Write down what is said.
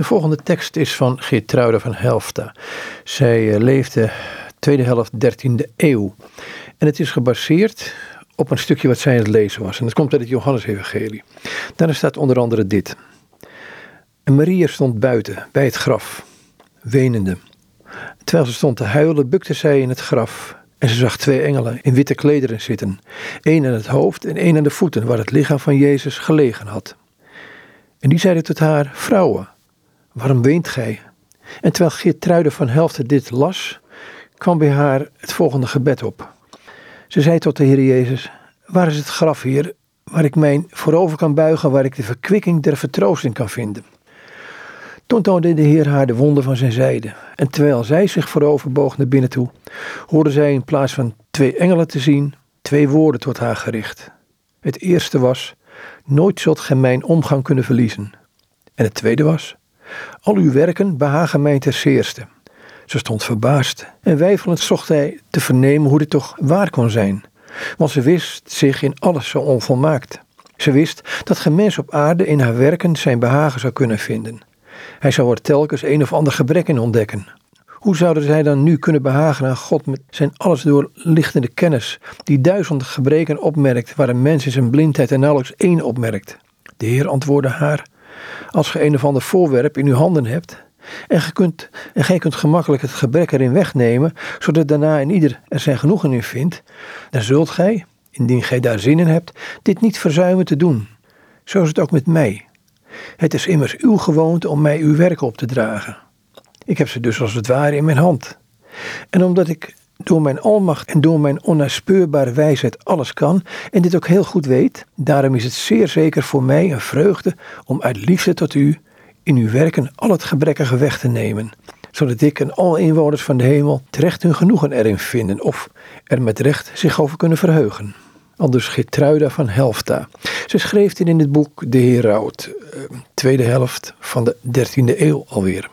De volgende tekst is van Geertruida van Helfta. Zij eh, leefde tweede helft 13e eeuw. En het is gebaseerd op een stukje wat zij aan het lezen was. En dat komt uit het Johannes-evangelie. Daarin staat onder andere dit. En Maria stond buiten, bij het graf, wenende. Terwijl ze stond te huilen, bukte zij in het graf. En ze zag twee engelen in witte klederen zitten. één aan het hoofd en één aan de voeten, waar het lichaam van Jezus gelegen had. En die zeiden tot haar, vrouwen, waarom weent gij? En terwijl Geertruide van Helfte dit las, kwam bij haar het volgende gebed op. Ze zei tot de Heer Jezus, waar is het graf, Heer, waar ik mijn voorover kan buigen, waar ik de verkwikking der vertroosting kan vinden? Toen toonde de Heer haar de wonden van zijn zijde. En terwijl zij zich voorover boog naar binnen toe, hoorde zij in plaats van twee engelen te zien, twee woorden tot haar gericht. Het eerste was: Nooit zult gij mijn omgang kunnen verliezen. En het tweede was: Al uw werken behagen mij ter zeerste. Ze stond verbaasd en weifelend zocht hij te vernemen hoe dit toch waar kon zijn. Want ze wist zich in alles zo onvolmaakt. Ze wist dat geen mens op aarde in haar werken zijn behagen zou kunnen vinden. Hij zou er telkens een of ander gebrek in ontdekken. Hoe zouden zij dan nu kunnen behagen aan God met zijn alles doorlichtende kennis, die duizenden gebreken opmerkt waar een mens in zijn blindheid en nauwelijks één opmerkt? De Heer antwoordde haar: Als ge een of ander voorwerp in uw handen hebt, en, kunt, en gij kunt gemakkelijk het gebrek erin wegnemen, zodat daarna in ieder er zijn genoegen in vindt, dan zult gij, indien gij daar zin in hebt, dit niet verzuimen te doen. Zo is het ook met mij. Het is immers uw gewoonte om mij uw werk op te dragen. Ik heb ze dus als het ware in mijn hand. En omdat ik door mijn almacht en door mijn onnaspeurbaare wijsheid alles kan en dit ook heel goed weet, daarom is het zeer zeker voor mij een vreugde om uit liefde tot u in uw werken al het gebrekkige weg te nemen, zodat ik en alle inwoners van de hemel terecht hun genoegen erin vinden of er met recht zich over kunnen verheugen. Aldus Gertruida van Helfta. Ze schreef dit in het boek De Heraut, eh, tweede helft van de 13e eeuw alweer.